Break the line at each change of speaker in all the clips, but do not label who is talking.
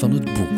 van het boek.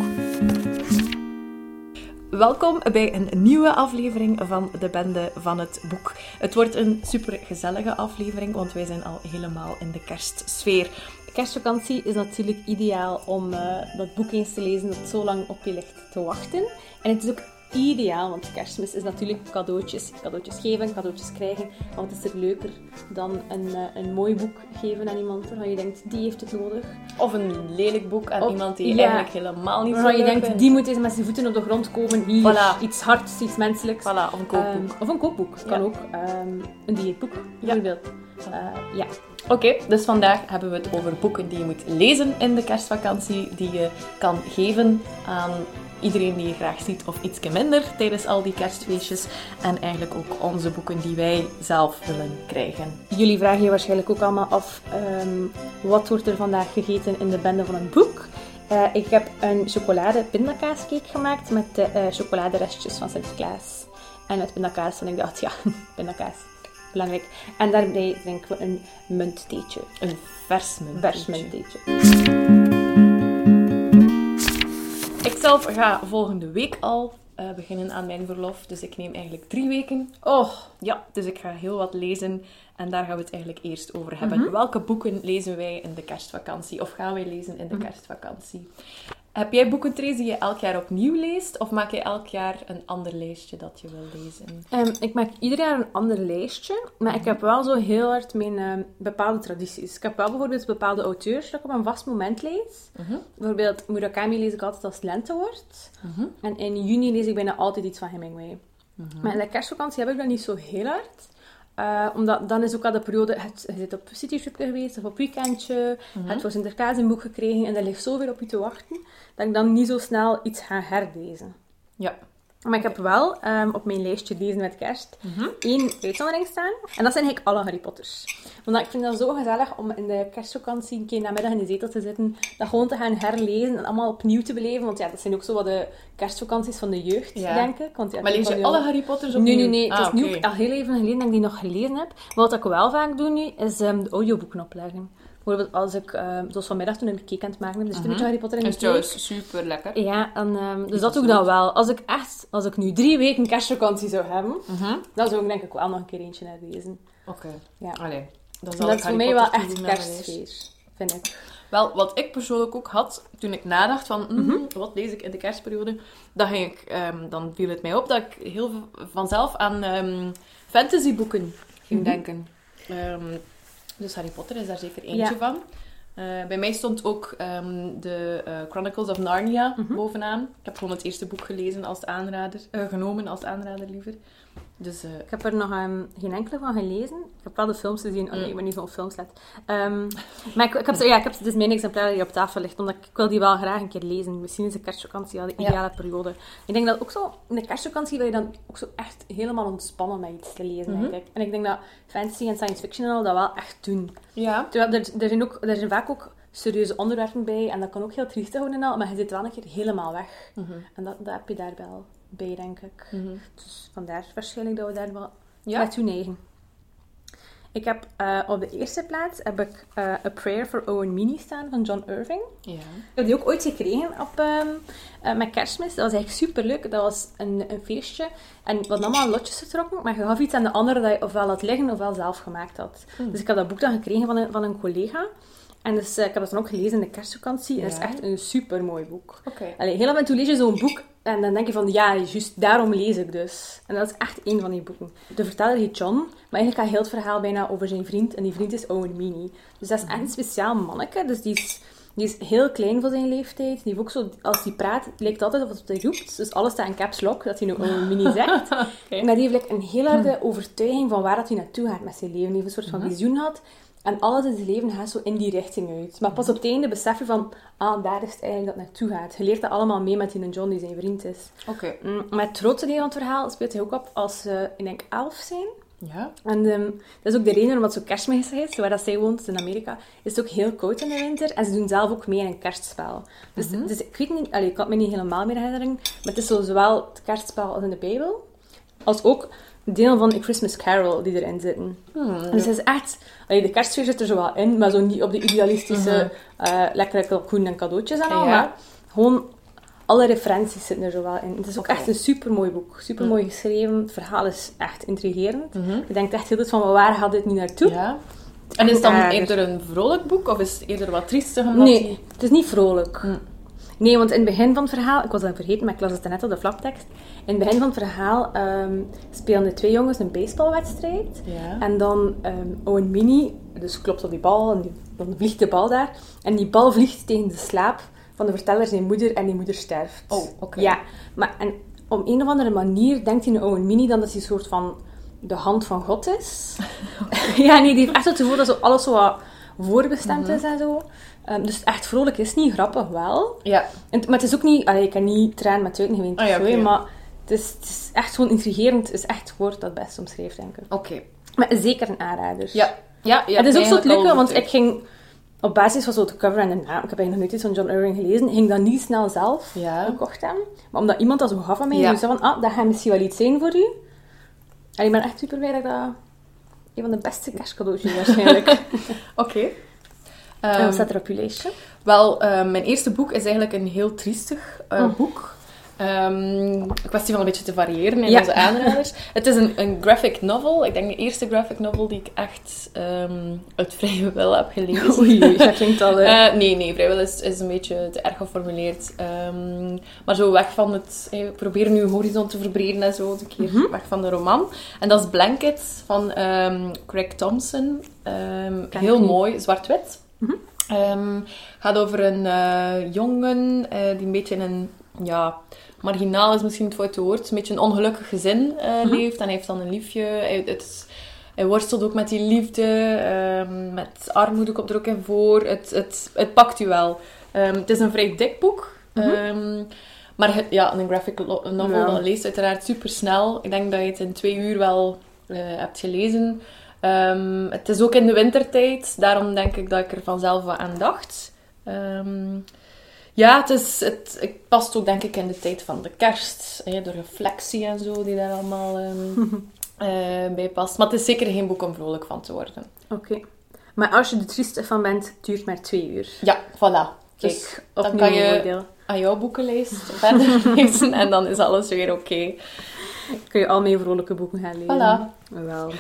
Welkom bij een nieuwe aflevering van de Bende van het Boek. Het wordt een super gezellige aflevering, want wij zijn al helemaal in de kerstsfeer. Kerstvakantie is natuurlijk ideaal om uh, dat boek eens te lezen dat zo lang op je ligt te wachten. En het is ook ideaal, want kerstmis is natuurlijk cadeautjes. Cadeautjes geven, cadeautjes krijgen. Want het is er leuker dan een, uh, een mooi boek geven aan iemand waarvan je denkt, die heeft het nodig.
Of een lelijk boek aan
Of-
iemand die
ja.
eigenlijk helemaal niet zo
Waarvan je denkt,
vindt.
die moet eens met zijn voeten op de grond komen. Hier,
Voilà.
iets hards, iets menselijks.
Voilà, of een kookboek.
Ehm, of een kookboek, kan
Ja.
ook. Ehm, een dieetboek, bijvoorbeeld. Eh, ja.
Oké, dus vandaag hebben we het over boeken die je moet lezen in de kerstvakantie, die je kan geven aan iedereen die je graag ziet of ietsje minder tijdens al die kerstfeestjes. En eigenlijk ook onze boeken die wij zelf willen krijgen.
Jullie vragen je waarschijnlijk ook allemaal af, ehm, wat wordt er vandaag gegeten in de bende van een boek? Eh, ik heb een chocolade pindakaascake gemaakt met de eh, chocoladerestjes van Sinterklaas. En met pindakaas, want ik dacht, ja, pindakaas, belangrijk. En daarbij drinken we een munttheetje,
Een vers muntje.
vers munttheetje.
Ik zelf ga volgende week al eh, beginnen aan mijn verlof, dus ik neem eigenlijk drie weken.
Oh,
Ja, dus ik ga heel wat lezen en daar gaan we het eigenlijk eerst over hebben. Welke boeken lezen wij in de kerstvakantie of gaan wij lezen in de kerstvakantie? Heb jij boeken, Therese, die je elk jaar opnieuw leest? Of maak je elk jaar een ander lijstje dat je wil lezen?
Ehm, ik maak ieder jaar een ander lijstje, maar ik heb wel zo heel hard mijn ehm, bepaalde tradities. Ik heb wel bijvoorbeeld bepaalde auteurs dat ik op een vast moment lees. Bijvoorbeeld Murakami lees ik altijd als het lente wordt. En in juni lees ik bijna altijd iets van Hemingway. Maar in de kerstvakantie heb ik dat niet zo heel hard. Eh, omdat dan is ook al de periode, het, je zit op citytrip geweest of op weekendje, je hebt voor Sinterklaas een boek gekregen en er ligt zoveel op je te wachten, dat ik dan niet zo snel iets ga herlezen.
Ja.
Maar ik heb wel ehm, op mijn lijstje lezen met kerst één uitzondering staan. En dat zijn eigenlijk alle Harry Potters. Want ik vind dat zo gezellig om in de kerstvakantie een keer namiddag in de zetel te zitten. Dat gewoon te gaan herlezen en allemaal opnieuw te beleven. Want ja, dat zijn ook zo wat de kerstvakanties van de jeugd,
Ja.
denk ik. Want, ja,
Maar lees je
al
alle Harry Potters opnieuw?
Nee, nee, nee. Het
Ah,
is nu
oké.
ook al heel even geleden dat ik die nog gelezen heb. Maar wat ik wel vaak doe nu, is ehm, de audioboeken opleggen. Bijvoorbeeld als ik, ehm, zoals vanmiddag toen ik een cake aan het maken ben, dus er zit een beetje Harry Potter in de
is
cake.
trouwens super lekker.
Ja, en, ehm, dus dat doe ik dan wel. Als ik echt, als ik nu drie weken kerstvakantie zou hebben, dan zou ik denk ik wel nog een keer eentje herlezen.
Oké.
Ja.
Allee.
Dat is voor mij wel echt kerstsfeer, vind ik.
Wel, wat ik persoonlijk ook had, toen ik nadacht van, mhm, wat lees ik in de kerstperiode, dan, ging ik, ehm, dan viel het mij op dat ik heel vanzelf aan fantasyboeken ging denken. Dus Harry Potter is daar zeker eentje
Ja.
van. Eh, bij mij stond ook ehm, de eh, Chronicles of Narnia bovenaan. Ik heb gewoon het eerste boek gelezen als aanrader, eh, genomen als aanrader liever. Dus eh,
Ik heb er nog ehm, geen enkele van gelezen. Ik heb wel de films gezien. Oh nee, ik ben niet zo op films let. Ehm, maar ik, ik heb, ja, ik heb dus mijn exemplaar die op tafel ligt, omdat ik, ik wil die wel graag een keer lezen. Misschien is de kerstvakantie wel de
Ja.
ideale periode. Ik denk dat ook zo, in de kerstvakantie wil je dan ook zo echt helemaal ontspannen met iets te lezen, denk ik. En ik denk dat fantasy en science fiction en al dat wel echt doen.
ja.
Terwijl er, er, zijn ook, er zijn vaak ook serieuze onderwerpen bij en dat kan ook heel triestig worden en al, maar je zit wel een keer helemaal weg. En dat, dat heb je daar wel bij, denk ik. Dus vandaar waarschijnlijk dat we daar wel
Ja.
naartoe neigen. Ik heb eh, op de eerste plaats heb ik eh, A Prayer for Owen Meany staan van John Irving.
Ja.
Ik heb die ook ooit gekregen op, ehm, eh, met kerstmis. Dat was eigenlijk superleuk. Dat was een, een feestje. En we hadden allemaal lotjes getrokken, maar je gaf iets aan de andere dat je ofwel had liggen ofwel zelf gemaakt had. Dus ik heb dat boek dan gekregen van een, van een collega. En dus, eh, ik heb dat dan ook gelezen in de kerstvakantie. En dat is echt een super mooi boek.
Oké.
Allee, heel af en toe lees je zo'n boek en dan denk je van, ja, juist daarom lees ik dus. En dat is echt één van die boeken. De verteller heet John, maar eigenlijk gaat heel het verhaal bijna over zijn vriend. En die vriend is Owen Meany. Dus dat is echt een speciaal manneke. Dus die is, die is heel klein voor zijn leeftijd. Die ook zo, als hij praat, het lijkt altijd of hij roept. Dus alles staat in caps lock, dat hij nu Owen Meany zegt. Maar die heeft like, een heel harde overtuiging van waar dat hij naartoe gaat met zijn leven. Die heeft een soort van visioen gehad. En alles in zijn leven gaat zo in die richting uit. Maar pas op het einde besef je van, ah, daar is het eigenlijk dat naartoe gaat. Je leert dat allemaal mee met die John, die zijn vriend is.
Oké.
Maar het grootste deel van het verhaal speelt hij ook op als ze, ik denk, elf zijn.
Ja.
En ehm, dat is ook de reden waarom het zo kerstmis is. Waar dat zij woont, in Amerika, is het ook heel koud in de winter. En ze doen zelf ook mee in een kerstspel. Dus, dus ik weet niet, allee, ik had me niet helemaal meer herinneren. Maar het is zo zowel het kerstspel als in de Bijbel. Als ook deel van A Christmas Carol die erin zitten. Dus het is echt... allee, de kerstsfeer zit er zo wel in, maar zo niet op de idealistische... eh lekkere kalkoen en cadeautjes en al.
Ja.
Maar gewoon alle referenties zitten er zo wel in. Het is ook echt een super mooi boek. Super mooi geschreven. Het verhaal is echt intrigerend. Je denkt echt heel van waar gaat dit nu naartoe?
Ja. En is het dan eerder een vrolijk boek of is het eerder wat triestig? Omdat
Nee,
die-
het is niet vrolijk.
Hm.
Nee, want in het begin van het verhaal, ik was dat vergeten, maar ik las het net op de flaptekst. In het begin van het verhaal ehm, spelen de twee jongens een baseballwedstrijd.
Ja.
En dan ehm Owen Mini, dus klopt op die bal en die, dan vliegt de bal daar. En die bal vliegt tegen de slaap van de verteller zijn moeder en die moeder sterft.
Oh, oké.
Ja, maar en op een of andere manier denkt hij in Owen Mini dan dat hij een soort van de hand van God is. ja, nee, die heeft echt het gevoel dat zo alles zo wat voorbestemd
Mhm.
is en zo. Ehm, dus echt vrolijk is niet, grappig wel.
Ja.
En, maar het is ook niet... Allee, ik kan niet tranen met tuiten geweend
Ah ja, oké.
maar het is, het is echt gewoon intrigerend. Het is echt het woord dat best omschreef, denk ik.
Oké.
Maar zeker een aanrader.
Ja. Ja, ja.
het is ook zo het leuke, want ik ging op basis van zo de cover en de naam, ik heb eigenlijk nog nooit iets van John Irving gelezen, ging dat niet snel zelf
Ja.
gekocht hebben. Maar omdat iemand dat zo gaf aan mij,
Ja.
en zei van, ah, dat gaat misschien wel iets zijn voor u. En ik ben echt super blij dat ik dat... Een van de beste kerstcadeautjes waarschijnlijk.
Oké.
en
Ehm,
wat staat er op je lijstje?
Wel, eh, mijn eerste boek is eigenlijk een heel triestig eh,
Oh.
boek. Ehm, een kwestie van een beetje te variëren in
Ja.
onze aanraders. Het is een, een graphic novel. Ik denk de eerste graphic novel die ik echt ehm, uit vrije wil heb gelezen.
Oei, dat klinkt al... eh,
Eh, nee, nee, vrijwel is, is een beetje te erg geformuleerd. Ehm, maar zo weg van het... eh, We proberen nu horizon te verbreden en zo. Een keer
Mhm.
weg van de roman. En dat is Blanket van Craig Thompson. Heel
niet.
mooi, zwart-wit. Ehm, gaat over een eh, jongen eh, die een beetje in een... Ja, marginaal is misschien het foute woord. Een beetje een ongelukkig gezin
Mhm.
leeft. En hij heeft dan een liefje. Hij, het hij worstelt ook met die liefde. ehm, met armoede komt er ook in voor. Het, het, het pakt u wel. Ehm, het is een vrij dik boek.
Mhm.
Ehm, maar ja, een graphic novel
Ja.
dat leest uiteraard super snel. Ik denk dat je het in twee uur wel eh, hebt gelezen. Het is ook in de wintertijd. Daarom denk ik dat ik er vanzelf wat aan dacht. Ehm, ja, het, is, het, het past ook denk ik in de tijd van de kerst. Hè, de reflectie en zo die daar allemaal ehm, eh, bij past. Maar het is zeker geen boek om vrolijk van te worden.
Oké. Maar als je er triestig van bent, het duurt maar twee uur.
Ja, voilà. Kijk,
Dus
dan kan je-. Aan jouw boekenlijst verder lezen en dan is alles weer oké.
Kun je al mijn vrolijke boeken gaan lezen.
Voilà.
Wel.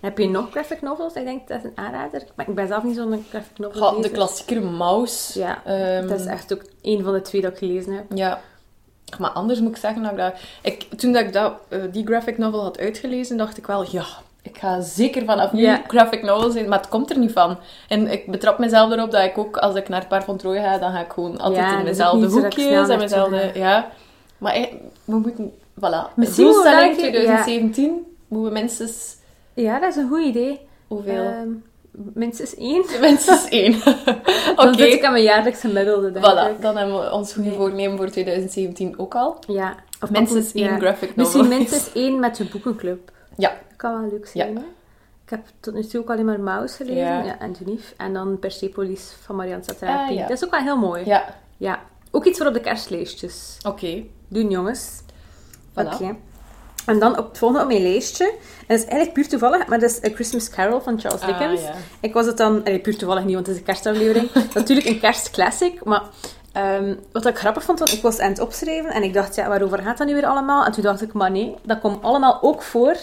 Heb je nog graphic novels? Ik denk dat is een aanrader. Maar ik ben zelf niet zo'n graphic novel
de klassieker Mouse.
Ja,
Ehm,
dat is echt ook een van de twee dat ik gelezen heb.
Ja. Maar anders moet ik zeggen dat ik dat... Ik, toen dat ik dat, eh, die graphic novel had uitgelezen, dacht ik wel, ja, ik ga zeker vanaf nu graphic novels lezen, maar het komt er niet van. En ik betrap mezelf erop dat ik ook, als ik naar het Paar van Troje ga, dan ga ik gewoon altijd
Ja,
in
ik
hoekjes en
ga.
Ja. Maar eh, we moeten... Voilà.
Misschien
Doelstelling
moeten we welke-
2017 moeten we minstens...
Ja, dat is een goed idee.
Hoeveel?
Ehm, minstens één.
Minstens één. Oké.
Dan zit ik aan mijn jaarlijks gemiddelde, denk
Voilà,
ik.
dan hebben we ons goede
Nee.
voornemen voor 2017 ook al.
Ja. Of
Minstens
ja.
één graphic novel.
Misschien minstens één met de boekenclub.
Ja.
Dat kan wel leuk zijn,
Ja.
Ik heb tot nu toe ook alleen maar Maus gelezen.
Ja.
Ja. en Genève. En dan Persepolis van Marianne
Ah,
Satrapi.
ja.
Dat is ook wel heel mooi.
Ja,
Ja. Ook iets voor op de kerstlijstjes.
oké.
Doen, jongens.
Voilà.
Oké. En dan op het volgende op mijn lijstje. En dat is eigenlijk puur toevallig, maar dat is A Christmas Carol van Charles
Ah,
Dickens.
ja.
Ik was het dan... Allee, puur toevallig niet, want het is een kerstaflevering. Natuurlijk een kerstclassic, maar... ehm, wat ik grappig vond, want ik was aan het opschrijven en ik dacht, ja, waarover gaat dat nu weer allemaal? En toen dacht ik, maar nee, dat komt allemaal ook voor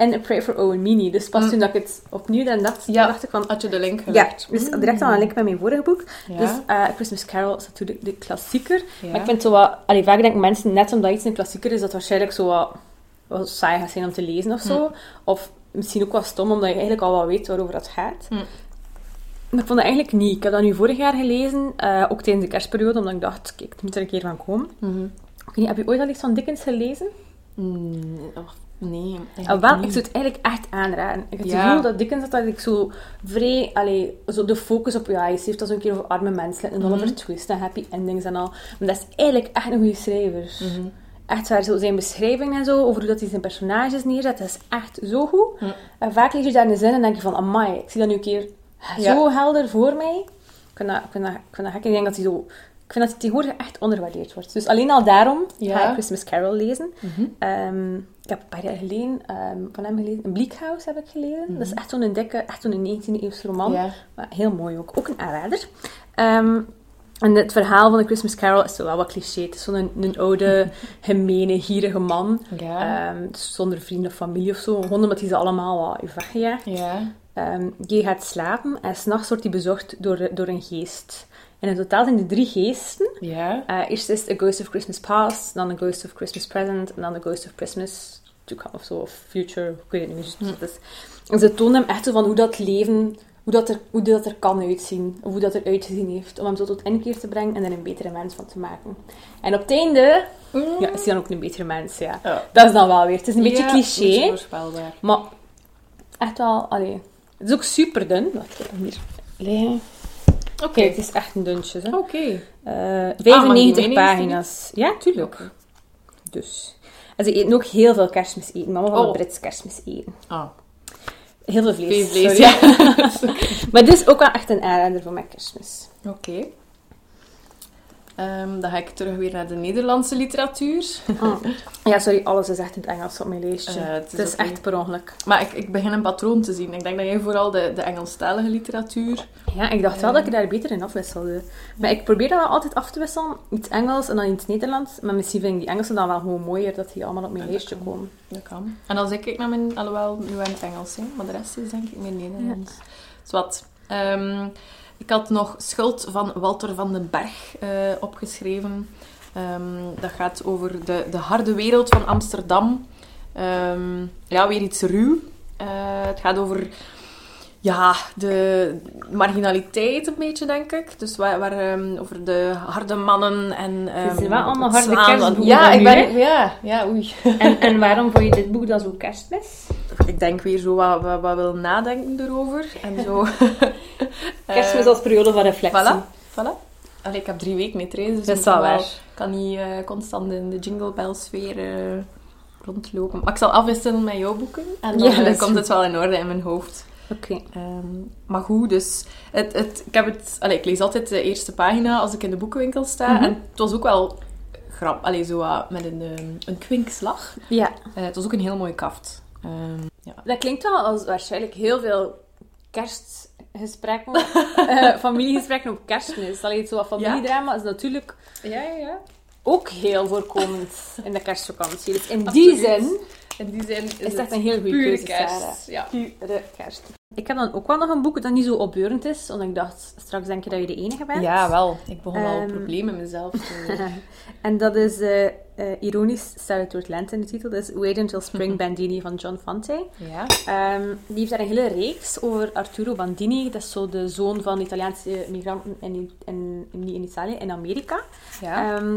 in A Prayer for Owen Mini. Dus pas
Mm.
toen dat ik het opnieuw dan dacht,
Ja.
dacht ik van...
Had je de link
Ja, dus direct al een link met mijn vorige boek.
Ja.
Dus eh, Christmas Carol is natuurlijk de klassieker.
Ja.
Maar ik vind zo wat... Allee, vaak denken mensen, net omdat iets een klassieker is, dat waarschijnlijk zo wat, wat saai gaat zijn om te lezen of zo. Of misschien ook wel stom, omdat je eigenlijk al wel weet waarover het gaat. Maar ik vond dat eigenlijk niet. Ik heb dat nu vorig jaar gelezen, eh, ook tijdens de kerstperiode, omdat ik dacht, kijk, het moet er een keer van komen.
Mhm.
Ik weet niet, heb je ooit al iets van Dickens gelezen?
Mm, nee.
Ah, wel, ik zou het eigenlijk echt aanraden. Ik heb het
Ja.
gevoel dat Dickens dat eigenlijk zo vrij... Allee, zo de focus op... Ja, hij heeft dat zo'n keer over arme mensen en
Mhm.
Oliver Twist en happy endings en al. Maar dat is eigenlijk echt een goede schrijver.
Mhm.
Echt waar, zo zijn beschrijving en zo, over hoe dat hij zijn personages neerzet, dat is echt zo goed. En vaak lees je daar een zin en denk je van, amai, ik zie dat nu een keer zo helder voor mij. Ik vind dat, ik vind dat, ik vind dat gek. Ik denk dat hij zo... Ik vind dat hij tegenwoordig echt onderwaardeerd wordt. Dus alleen al daarom
Ja.
ga ik Christmas Carol lezen. Ehm, ik heb een paar jaar geleden ehm, van hem gelezen. Een Bleak House heb ik gelezen. Dat is echt zo'n dikke, echt zo'n 19e eeuwse roman. Maar heel mooi ook. Ook een aanrader. Ehm, En het verhaal van de Christmas Carol is wel wat cliché. Het is zo'n een, oude, gemene, gierige man. Ehm, zonder vrienden of familie of zo. Gewoon omdat hij ze allemaal wat weggejaagd.
ja.
Die gaat slapen en s'nachts wordt hij bezocht door, door een geest. En in totaal zijn er drie geesten.
Ja.
Eh, eerst is het A Ghost of Christmas Past, dan A Ghost of Christmas Present en dan A Ghost of Christmas to come of zo, of Future, ik weet het niet meer. En ze tonen hem echt zo van hoe dat leven, hoe dat, er, hoe dat er kan uitzien, of hoe dat er uitgezien heeft, om hem zo tot inkeer te brengen en er een betere mens van te maken. En op het einde, ja, is hij dan ook een betere mens, ja.
Ja.
Dat is dan wel weer. Het is een beetje
Ja,
cliché,
beetje
maar echt wel, allee. Het is ook super dun. Wacht, ik hier liggen.
Oké.
Het is echt een duntje. Hè.
Oké.
Eh,
mag die
95
meenemen,
pagina's. Ja, tuurlijk. Dus. En ze eten ook heel veel kerstmis eten. Mama van
Oh.
een Brits kerstmis eten.
Ah.
Heel veel vlees.
Veel vlees,
sorry. maar dit is ook wel echt een aanrader voor mijn kerstmis.
Oké. Ehm, dan ga ik terug weer naar de Nederlandse literatuur.
Ja, sorry, alles is echt in het Engels op mijn lijstje.
Eh, het
het
is
echt per ongeluk.
Maar ik, ik begin een patroon te zien. Ik denk dat jij vooral de, de Engelstalige literatuur...
Ja, ik dacht wel
Ja.
dat ik daar beter in afwisselde. Maar ik probeer dat wel altijd af te wisselen. Iets Engels en dan iets Nederlands. Maar misschien vind ik die Engelse dan wel gewoon mooier dat die allemaal op mijn
Ja, dat kan.
komen.
Dat kan. En als ik kijk naar mijn... Alhoewel, nu in het Engels, hè, maar de rest is denk ik meer Nederlands. Zwat. Ehm, ik had nog Schuld van Walter van den Berg eh, opgeschreven. Ehm, dat gaat over de, de harde wereld van Amsterdam. Ehm, ja, weer iets ruw. Eh, het gaat over ja, de marginaliteit een beetje, denk ik. Dus waar, waar, ehm, over de harde mannen en...
zijn wel allemaal harde kerstboeken
Ja, ik ben... Ja, ja, oei.
En, en waarom vond je dit boek dan zo kerstmis?
Ik denk weer zo wat, wat, wat wil nadenken erover. En zo...
Kerstmis
Eh,
als periode van reflectie.
Voilà, voilà. Allee, ik heb drie weken niet trainen, dus
Dat
ik
is wel
kan
waar.
Ik kan niet eh, constant in de jingle bell sfeer eh, rondlopen. Maar ik zal afwisselen met jouw boeken. En dan
Ja,
komt het wel in orde in mijn hoofd.
Oké.
Ehm, maar goed, dus het, het, ik, heb het, allee, ik lees altijd de eerste pagina als ik in de boekenwinkel sta.
Mhm.
En het was ook wel grap, allee, zo met een, ehm, een kwinkslag.
Ja.
Het was ook een heel mooi kaft. Ehm, ja.
Dat klinkt wel als waarschijnlijk heel veel kerstgesprekken, eh, familiegesprekken op kerstmis. Allee, zo wat familiedrama is natuurlijk
ja, ja, ja.
ook heel voorkomend in de kerstvakantie. Dus in
Absoluut.
die zin
In die zin is,
is het echt een heel goede
kerst. Ja.
Pure kerst. Ik heb dan ook wel nog een boek dat niet zo opbeurend is, want ik dacht, straks denk je dat je de enige bent.
ja, wel. Ik begon wel
Ehm.
een probleem met mezelf te...
En dat is eh, eh, ironisch, staat het door het lente in de titel. Dat is Wait Until Spring Bandini van John Fante.
ja.
Ehm, die heeft daar een hele reeks over Arturo Bandini. Dat is zo de zoon van Italiaanse migranten in, in, in Italië, in Amerika.
Ja.
Ehm,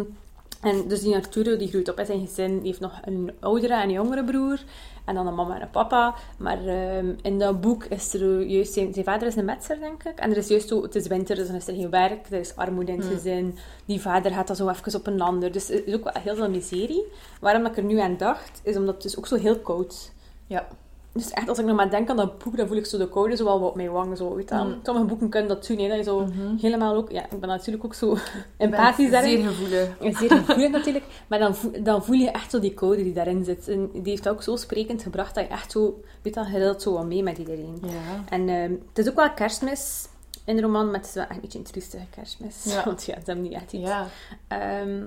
en dus die Arturo die groeit op in zijn gezin. Die heeft nog een oudere en een jongere broer. En dan een mama en een papa. Maar ehm, in dat boek is er juist... Zijn, zijn vader is een metser, denk ik. En er is juist zo... Het is winter, dus dan is er geen werk. Er is armoede in het gezin. Die vader gaat dan zo even op een ander. Dus er is ook wel heel veel miserie. Waarom ik er nu aan dacht, is omdat het is ook zo heel koud
ja.
Dus echt, als ik nog maar denk aan dat boek, dan voel ik zo de koude zo wel wat op mijn wangen. Zo, weet.
Mm.
Sommige boeken kunnen dat doen, hè, dat je zo helemaal ook... Ja, ik ben natuurlijk ook zo empathisch daarin.
Zeer gevoelig.
Zeer gevoelig natuurlijk. Maar dan voel, dan voel je echt zo die koude die daarin zit. En die heeft dat ook zo sprekend gebracht dat je echt zo... Weet wel, je deelt zo wat mee met iedereen.
Ja.
En ehm, het is ook wel kerstmis in de roman, maar het is wel echt een beetje een triestige kerstmis.
Ja.
Want ja, ze hebben niet echt iets.
ja.
Ehm,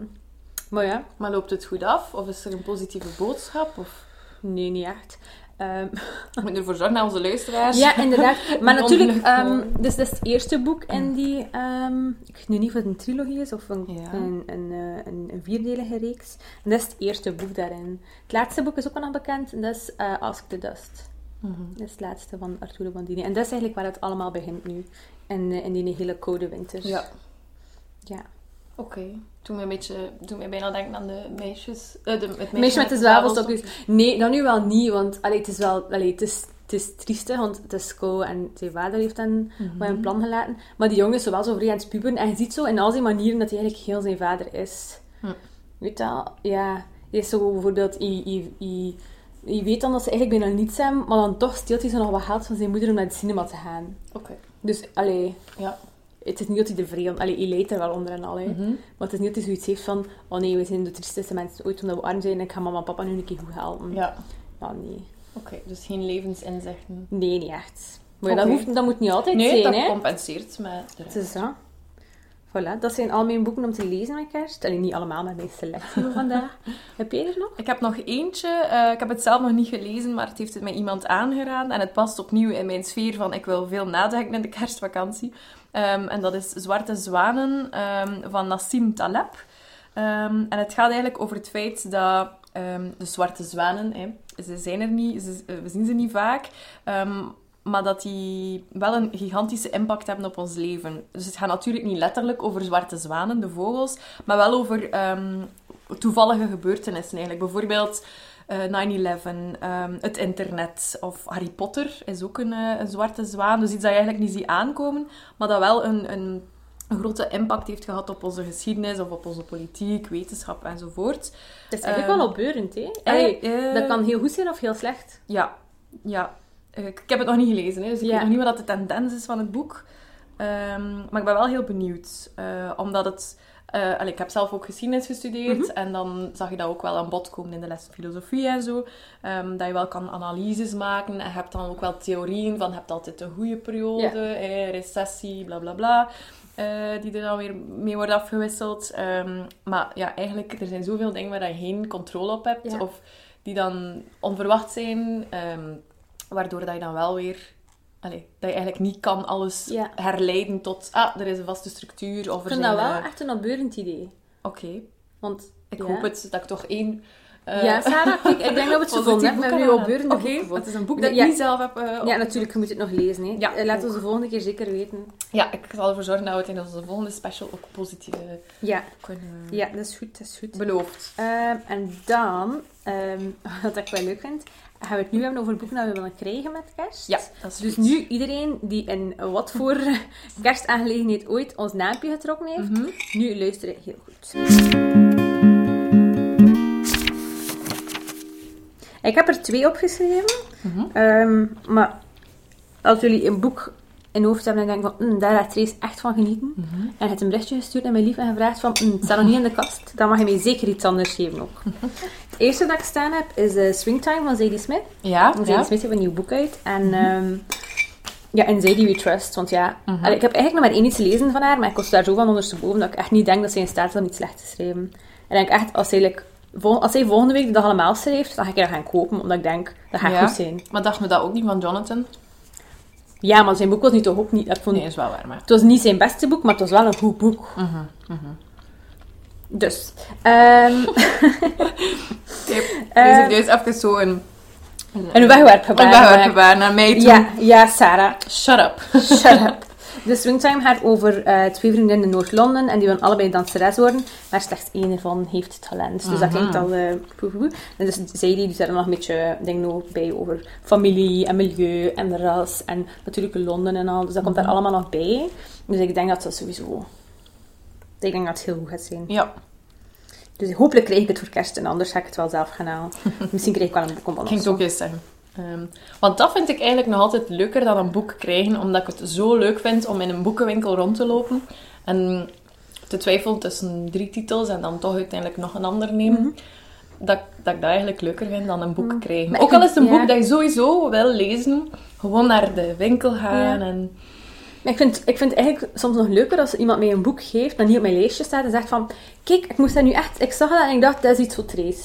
maar ja,
Maar loopt het goed af? Of is er een positieve boodschap? Of
nee, niet echt. Ehm,
we moeten ervoor zorgen dat onze luisteraars...
Ja, inderdaad. Maar natuurlijk, ehm, dus dat is het eerste boek in die, ehm, ik weet niet of het een trilogie is of een,
Ja.
een, een, eh, een, een vierdelige reeks. En dat is het eerste boek daarin. Het laatste boek is ook al nog bekend, en dat is eh, Ask the Dust.
Mhm.
Dat is het laatste van Arturo Bandini. En dat is eigenlijk waar het allemaal begint nu. In, eh, in die hele koude winter.
Ja.
ja.
Oké. Toen mij een beetje... Toen mij bijna denken aan de meisjes... eh, de, het meisje,
Meisje met de zwavelstokjes. Nee, dat nu wel niet, want allee, het is wel... Allee, het is, het is triestig, want het is kou en zijn vader heeft dan wat een plan gelaten. Maar die jongen is zo wel zo vrij aan het puberen. En je ziet zo in al zijn manieren dat hij eigenlijk heel zijn vader is. Weet je wel? Ja. Hij is zo bijvoorbeeld... Je, je, weet dan dat ze eigenlijk bijna niets hebben, maar dan toch steelt hij zo nog wat geld van zijn moeder om naar het cinema te gaan.
Oké.
Dus, allee...
Ja.
Het is niet dat hij er vrij... Allee, hij leidt er wel onder en al, hè.
Mhm.
Maar het is niet dat hij zoiets heeft van... Oh nee, we zijn de triesteste mensen ooit omdat we arm zijn en ik ga mama en papa nu een keer goed helpen.
Ja.
Ja, nee.
Oké. Dus geen levensinzichten.
Nee, niet echt. Maar dat, hoeft, dat moet niet altijd
Nee,
zijn,
dat
hè.
compenseert met de rest.
Het is dat. Voilà, dat zijn al mijn boeken om te lezen met kerst. Allee, niet allemaal, maar mijn selectie voor vandaag. Heb jij er nog?
Ik heb nog eentje. eh, ik heb het zelf nog niet gelezen, maar het heeft het mij iemand aangeraden. En het past opnieuw in mijn sfeer van ik wil veel nadenken in de kerstvakantie. Ehm, en dat is Zwarte Zwanen ehm, van Nassim Taleb. Ehm, en het gaat eigenlijk over het feit dat de zwarte zwanen, hè, ze zijn er niet, ze- eh, we zien ze niet vaak, maar dat die wel een gigantische impact hebben op ons leven. Dus het gaat natuurlijk niet letterlijk over zwarte zwanen, de vogels, maar wel over ehm, toevallige gebeurtenissen eigenlijk. Bijvoorbeeld eh, 9-11, ehm, het internet of Harry Potter is ook een, eh, een zwarte zwaan. Dus iets dat je eigenlijk niet ziet aankomen, maar dat wel een, een, een grote impact heeft gehad op onze geschiedenis of op onze politiek, wetenschap enzovoort.
Het is eigenlijk
Ehm,
wel opbeurend, hè? Allee,
Eh,
dat kan heel goed zijn of heel slecht.
Ja, ja. Eh, Ik, heb het nog niet gelezen, hè, dus ik
Ja.
weet nog niet wat de tendens is van het boek. Ehm, maar ik ben wel heel benieuwd, eh, omdat het... eh, allee, ik heb zelf ook geschiedenis gestudeerd
Mhm.
en dan zag je dat ook wel aan bod komen in de les filosofie en zo. Ehm, dat je wel kan analyses maken en hebt dan ook wel theorieën van je hebt altijd een goede periode, eh, recessie, bla bla bla. die er dan weer mee wordt afgewisseld. Ehm, maar ja, eigenlijk, er zijn zoveel dingen waar je geen controle op hebt. Of die dan onverwacht zijn. Waardoor dat je dan wel weer... Allee, dat je eigenlijk niet kan alles
Ja.
herleiden tot... Ah, er is een vaste structuur. Of
Ik vind dat wel
eh,
echt een opbeurend idee.
Oké.
Want,
Ik hoop het dat ik toch één... eh,
Ja, Sarah, kijk, ik denk dat we het gevonden hebben. We
boek
hebben nu opbeurende
Oké, het is een boek dat ik
Ja.
niet zelf heb... eh,
Ja, natuurlijk, je moet het nog lezen. Hè.
Ja,
Laat
ook.
ons de volgende keer zeker weten.
Ja, ik zal ervoor zorgen dat we het in onze volgende special ook positief
Ja,
kunnen...
ja dat is goed. Dat is goed.
Beloofd.
Ehm, en dan, ehm, wat ik wel leuk vind, gaan we het nu hebben over boeken dat we willen krijgen met kerst.
Ja, dat is
Dus
goed.
nu, iedereen die in wat voor kerstaangelegenheid ooit ons naampje getrokken heeft,
Mhm.
nu luisteren heel goed. Ik heb er twee opgeschreven.
Mhm.
Ehm, maar als jullie een boek in hoofd hebben en denken van, "Mm, daar gaat Trace echt van genieten.
Mhm.
En je hebt een berichtje gestuurd naar mijn lief en gevraagd van, "Mm, het staat nog niet in de kast. Dan mag je mij zeker iets anders geven ook. Het eerste dat ik staan heb is eh, Swingtime van Zadie Smith.
Ja,
Zadie
ja.
Smith heeft een nieuw boek uit. En ehm, ja, en Zadie We Trust. Want ja,
Mhm.
allee, ik heb eigenlijk nog maar één iets gelezen van haar, maar ik was daar zo van ondersteboven dat ik echt niet denk dat zij in staat is om iets slecht te schrijven. En ik denk echt, als zij, like, vol- als zij volgende week de dag allemaal schrijft, dan ga ik dat gaan kopen, omdat ik denk, dat gaat
Ja.
goed zijn.
Maar dacht me dat ook niet van Jonathan?
Ja, maar zijn boek was nu toch ook niet... Ik vond,
Nee, is wel waar, maar...
Het was niet zijn beste boek, maar het was wel een goed boek.
Mhm.
Dus, ehm
Oké,
Eh,
dus even zo een...
een wegwerpgebaar.
Een wegwerpgebaar naar mij toe.
Ja, ja, Sarah.
Shut up.
Shut up. De Swingtime gaat over eh, twee vriendinnen in Noord-Londen en die willen allebei danseres worden, maar slechts één ervan heeft talent. Dus dat klinkt al eh, poe, poe, poe. En dus zij die doet daar nog een beetje dingen bij over familie en milieu en ras en natuurlijk Londen en al. Dus dat komt daar
Mhm.
allemaal nog bij. Dus ik denk dat dat sowieso... Ik denk dat het heel goed gaat zijn.
Ja,
Dus hopelijk krijg ik het voor kerst en anders ga ik het wel zelf gaan halen. Misschien krijg ik wel een boek om
ik ging het ook eens zeggen. Ehm, want dat vind ik eigenlijk nog altijd leuker dan een boek krijgen, omdat ik het zo leuk vind om in een boekenwinkel rond te lopen en te twijfelen tussen drie titels en dan toch uiteindelijk nog een ander nemen.
Mhm.
dat, dat ik dat eigenlijk leuker vind dan een boek krijgen.
Maar
Ook al is het een
ja.
boek dat je sowieso wil lezen, gewoon naar de winkel gaan
Ja.
en...
Maar ik vind, ik vind het eigenlijk soms nog leuker als iemand mij een boek geeft dat niet op mijn lijstje staat en zegt van kijk, ik moest dat nu echt... Ik zag dat en ik dacht, dat is iets voor Trace.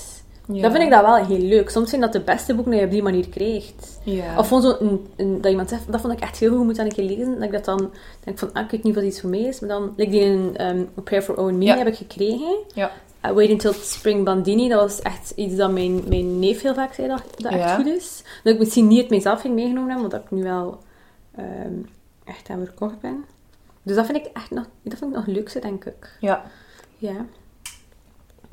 Ja.
Dan vind ik dat wel heel leuk. Soms zijn dat de beste boeken die je op die manier krijgt.
Ja.
Of gewoon zo een, een- dat iemand zegt, dat vond ik echt heel goed, moet dat een keer lezen. Dat ik dat dan denk van, ah, ik weet niet dat iets voor mij is. Maar dan, like die in um, A Prayer for Owen Me
Ja.
heb ik gekregen.
Ja.
Uh, Wait Until Spring Bandini, dat was echt iets dat mijn, mijn neef heel vaak zei dat, dat echt goed is. Dat ik misschien niet het mijzelf ging meegenomen hebben, omdat ik nu wel ehm, echt aan verkocht ben. Dus dat vind ik echt nog, dat vind ik nog het leukste, denk ik.
Ja.
Ja.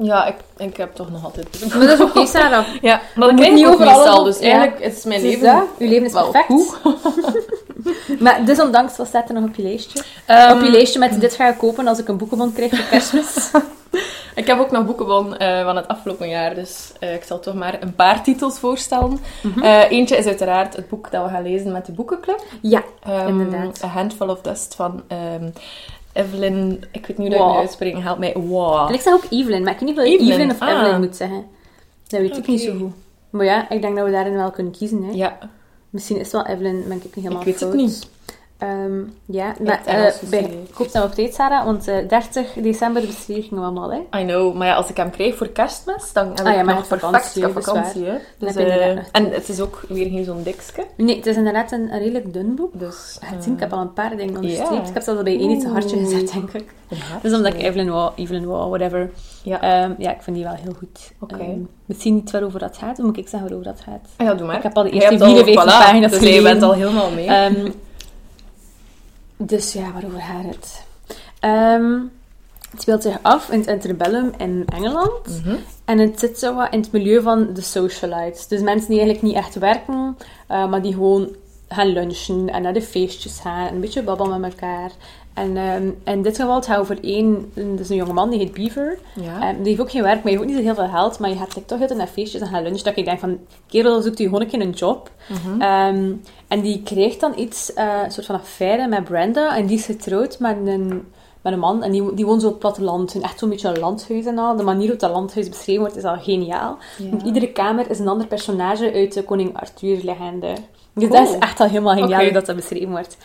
Ja, ik, ik heb toch nog altijd...
Maar dat is oké, Sarah.
Ja, maar dat
moet
krijg
niet
ik
overal
dus
ja.
eigenlijk is mijn leven
dat? Uw leven is
wel
perfect. Maar desondanks, wat staat er nog op je lijstje?
Ehm,
op je lijstje met dit ga ik kopen als ik een boekenbon krijg voor kerstmis.
Ik heb ook nog boekenbon eh, van het afgelopen jaar, dus eh, ik zal toch maar een paar titels voorstellen.
Mhm.
Eh, eentje is uiteraard het boek dat we gaan lezen met de boekenclub.
ja,
Ehm,
Inderdaad.
A Handful of Dust van ehm, Evelyn... Ik weet niet hoe dat ik
Wow.
het uitspreken, help mij. Wow.
en ik zeg ook Evelyn, maar ik weet niet of je
Evelyn,
Evelyn of
ah.
Evelyn moet zeggen. Dat weet ik niet zo goed. Maar ja, ik denk dat we daarin wel kunnen kiezen. Hè.
Ja,
Misschien is het wel Evelyn, ben ik niet helemaal
Ik weet het niet.
Ehm, ja, eh, bij, koop dat op tijd, Sarah, want eh 30 december beschrijvingen we allemaal, hè.
I know, maar ja, als ik hem krijg voor kerstmis, dan heb
Ah
ik
maar
nog perfect
vakantie,
op
is
vakantie. Hè? Dus,
je
eh, en het is ook weer geen zo'n dikske.
Nee, het is inderdaad een, een redelijk dun boek.
Dus,
Je hebt zien, ik heb al een paar dingen onderstreept. Ik heb zelfs al bij één iets een hartje gezet, denk ik.
uh,
Dus omdat ik Evelyn wou, Evelyn wou, whatever.
Ja.
Ehm, ja, ik vind die wel heel goed.
Oké.
Ehm, misschien niet waarover dat gaat, dan moet ik zeggen waarover dat gaat.
Ah ja, doe maar.
Ik heb al de eerste
hebt al-
54
voilà,
pagina's
Dus je
gelezen.
bent al helemaal mee.
Dus ja, waarover gaat het? Ehm, het speelt zich af in het interbellum in Engeland.
Mhm.
En het zit zo wat in het milieu van de socialites. Dus mensen die eigenlijk niet echt werken, eh, maar die gewoon gaan lunchen en naar de feestjes gaan. Een beetje babbelen met elkaar. En ehm, in dit geval het gaat over één, dus een jongeman die heet Beaver.
Ja.
Ehm, die heeft ook geen werk, maar je heeft ook niet heel veel geld. Maar je gaat like, toch heel naar feestjes en gaan lunchen. Dat je denkt van, kerel, zoekt u gewoon een keer een job. Ehm, en die krijgt dan iets, eh, een soort van affaire met Brenda. En die is getrouwd met een, met een man. En die, die woont zo op het platteland. En echt zo'n beetje een landhuis en al. De manier waarop dat landhuis beschreven wordt, is al geniaal.
Ja.
Iedere kamer is een ander personage uit de Koning Arthur-legende. Dus
Cool.
dat is echt al helemaal geniaal hoe dat, dat beschreven wordt.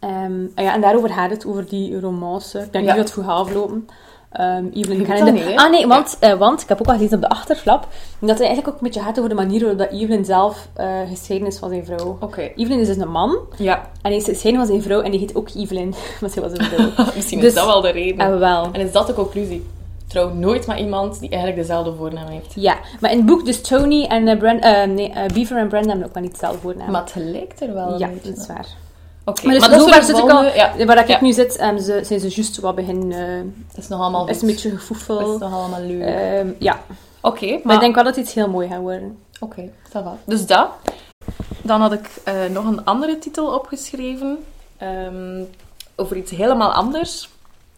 Ehm, en ja, en daarover gaat het, over die romance. Ik denk
Ja.
niet dat het goed aflopen. Ehm Evelyn de-
niet?
Ah nee, want, eh, want ik heb ook al gelezen op de achterflap dat het eigenlijk ook een beetje gaat over de manier waarop dat Evelyn zelf eh gescheiden is van zijn vrouw.
Oké.
Evelyn is dus een man
Ja.
en hij is gescheiden van zijn vrouw en die heet ook Evelyn, want hij was een vrouw.
Misschien
Dus-
is dat wel de reden.
en wel.
En is dat de conclusie? Trouw nooit met iemand die eigenlijk dezelfde voornaam heeft.
Ja, maar in het boek dus Tony en Bren- eh, nee, eh, Beaver en Brenda hebben ook wel niet hetzelfde voornaam.
Maar het lijkt er wel een
ja,
beetje
dat is waar.
Oké,
Maar dus
dat is
al,
volgende- Ja,
waar ik
Ja.
nu zit, ehm, ze, zijn ze juist wat begin, eh
het is nog allemaal
is
goed.
een beetje
Het is
gevoefel.
nog allemaal leuk.
Ehm, ja,
Oké,
maar,
maar...
ik denk wel dat het iets heel mooi gaat worden.
Oké, va. Dus dat. Dan had ik eh, nog een andere titel opgeschreven. ehm, over iets helemaal anders.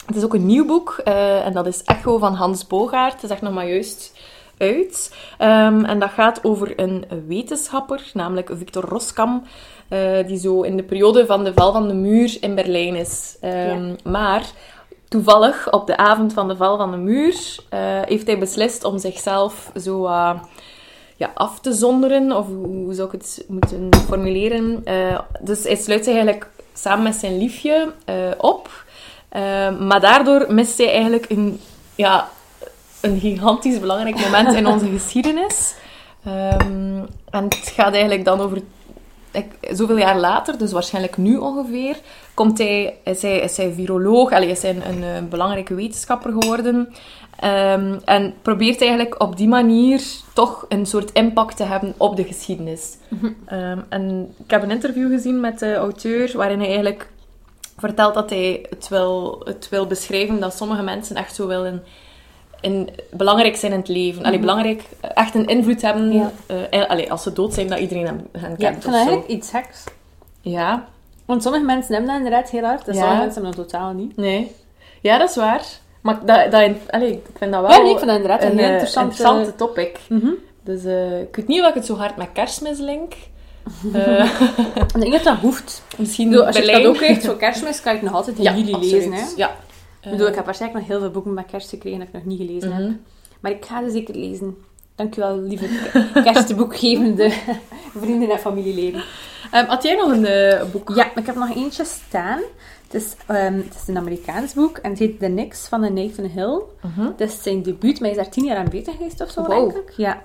Het is ook een nieuw boek. eh, en dat is Echo van Hans Bogaert. Het is echt nog maar juist uit. En dat gaat over een wetenschapper, namelijk Victor Roskam. Eh, die zo in de periode van de val van de muur in Berlijn is. Ehm, Maar toevallig, op de avond van de val van de muur, eh, heeft hij beslist om zichzelf zo eh, ja, af te zonderen. Of hoe zou ik het moeten formuleren? Dus hij sluit zich eigenlijk samen met zijn liefje op. Eh, maar daardoor mist hij eigenlijk een, ja, een gigantisch belangrijk moment in onze geschiedenis. Ehm, en het gaat eigenlijk dan over zoveel jaar later, dus waarschijnlijk nu ongeveer, komt hij, is hij, is hij viroloog, allee, is hij een, een, belangrijke wetenschapper geworden. Ehm, en probeert eigenlijk op die manier toch een soort impact te hebben op de geschiedenis. Ehm, en ik heb een interview gezien met de auteur, waarin hij eigenlijk vertelt dat hij het wil, het wil beschrijven dat sommige mensen echt zo willen in, belangrijk zijn in het leven. Allee, belangrijk, echt een invloed hebben.
Ja.
eh, allee, als ze dood zijn, dat iedereen hem, hen
Ja,
kent
ik vind dat eigenlijk iets geks.
Ja,
Want sommige mensen hebben dat inderdaad heel hard, en
Ja.
sommige mensen hebben dat totaal niet.
nee. Ja, dat is waar. Maar dat, dat, allee, ik vind dat wel
Ja, nee, ik vind dat inderdaad een,
een
heel
eh,
interessante...
interessante topic.
Mhm.
Dus eh, ik weet niet of ik het zo hard met kerstmis link. Eh,
Ik denk dat dat hoeft.
misschien
als je cadeau krijgt voor kerstmis, kan je het nog altijd in
Ja,
juli
absoluut.
lezen. Hè?
Ja.
Ik bedoel, ik heb waarschijnlijk nog heel veel boeken met kerst gekregen dat ik nog niet gelezen heb.
Mhm.
Maar ik ga ze zeker lezen. Dankjewel, lieve kerstboekgevende vrienden en familieleden.
Ehm, had jij nog een eh, boek?
Ja, ik heb nog eentje staan. Het is, ehm, het is een Amerikaans boek en het heet The Nix van de Nathan Hill.
Mhm.
Het is zijn debuut, maar hij is daar tien jaar aan bezig geweest of zo,
Wow.
denk ik. Ja.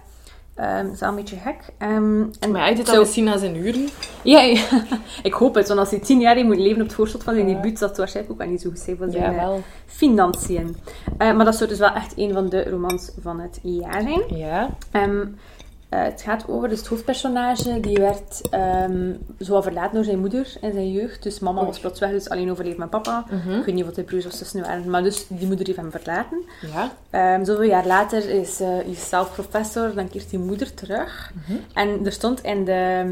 Dat is wel een beetje gek. Ehm, en
Maar hij doet dat misschien als een uren.
Ja, ja, ik hoop het, want als hij tien jaar heeft moet leven op het voorschot van zijn
Ja.
debuut, dat waarschijnlijk ook wel niet zo goed zijn voor zijn
Ja,
eh,
wel.
financiën. Eh, maar dat zou dus wel echt een van de romans van het jaar zijn.
Ja.
Ehm, eh, het gaat over dus het hoofdpersonage, die werd ehm zo verlaten door zijn moeder in zijn jeugd. Dus mama was plots weg, dus alleen overleefd met papa.
Mhm.
Ik weet niet wat de broers of zussen waren, maar dus die moeder heeft hem verlaten.
Ja.
Ehm, zoveel jaar later is hij is zelf professor, dan keert die moeder terug.
Mhm.
En er stond in de,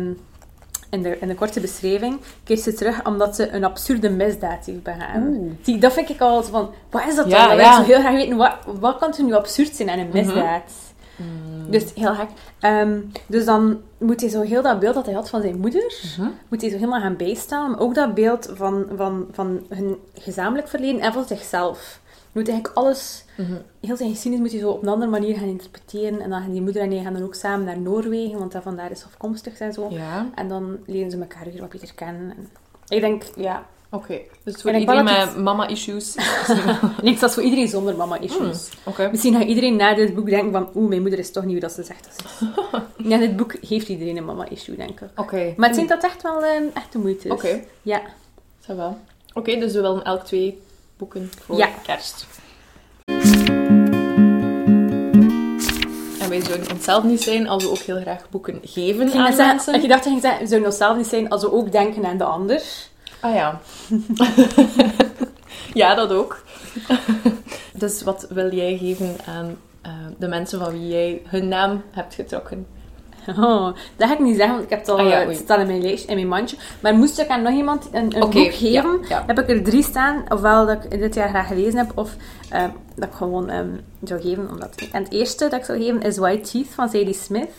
in, de, in de korte beschrijving, keert ze terug omdat ze een absurde misdaad heeft begaan. Die, dat vind ik al zo van, wat is dat
Ja,
dan?
Ja.
ik zo heel graag weten, wat, wat kan er nu absurd zijn aan een
Mhm.
Misdaad? Dus heel gek. Ehm, dus dan moet hij zo heel dat beeld dat hij had van zijn moeder,
Mhm.
moet hij zo helemaal gaan bijstaan. Maar ook dat beeld van, van, van hun gezamenlijk verleden en van zichzelf. Je moet eigenlijk alles,
Mhm.
heel zijn geschiedenis moet je zo op een andere manier gaan interpreteren. En dan gaan die moeder en hij gaan dan ook samen naar Noorwegen, want dat vandaar is afkomstig en zo.
Ja,
En dan leren ze elkaar weer wat beter kennen. En ik denk, ja,
oké. Dus voor iedereen
dat
met mama-issues.
dat is voor iedereen zonder mama-issues.
Oké.
Misschien gaat iedereen na dit boek denken van, oeh, mijn moeder is toch niet hoe dat ze zegt dat ze is. ja, dit boek heeft iedereen een mama-issue, denk ik.
Oké.
Maar het zijn dat echt wel eh, echt de moeite is.
Oké.
Ja.
Ça va. Oké, dus we willen elk twee boeken voor
Ja.
kerst. En wij zouden onszelf niet zijn als we ook heel graag boeken geven aan
net zeggen,
mensen.
ik dacht dat je we zouden onszelf niet zijn als we ook denken aan de ander.
Ah ja. ja, dat ook. dus wat wil jij geven aan eh, de mensen van wie jij hun naam hebt getrokken?
Oh, dat ga ik niet zeggen, want ik heb het al
Ah ja,
eh, het staat in mijn lijstje, in mijn mandje. Maar moest ik aan nog iemand een, een boek geven,
ja, ja.
heb ik er drie staan. Ofwel dat ik dit jaar graag gelezen heb, of eh, dat ik gewoon ehm, zou geven. Omdat... En het eerste dat ik zou geven is White Teeth van Zadie Smith.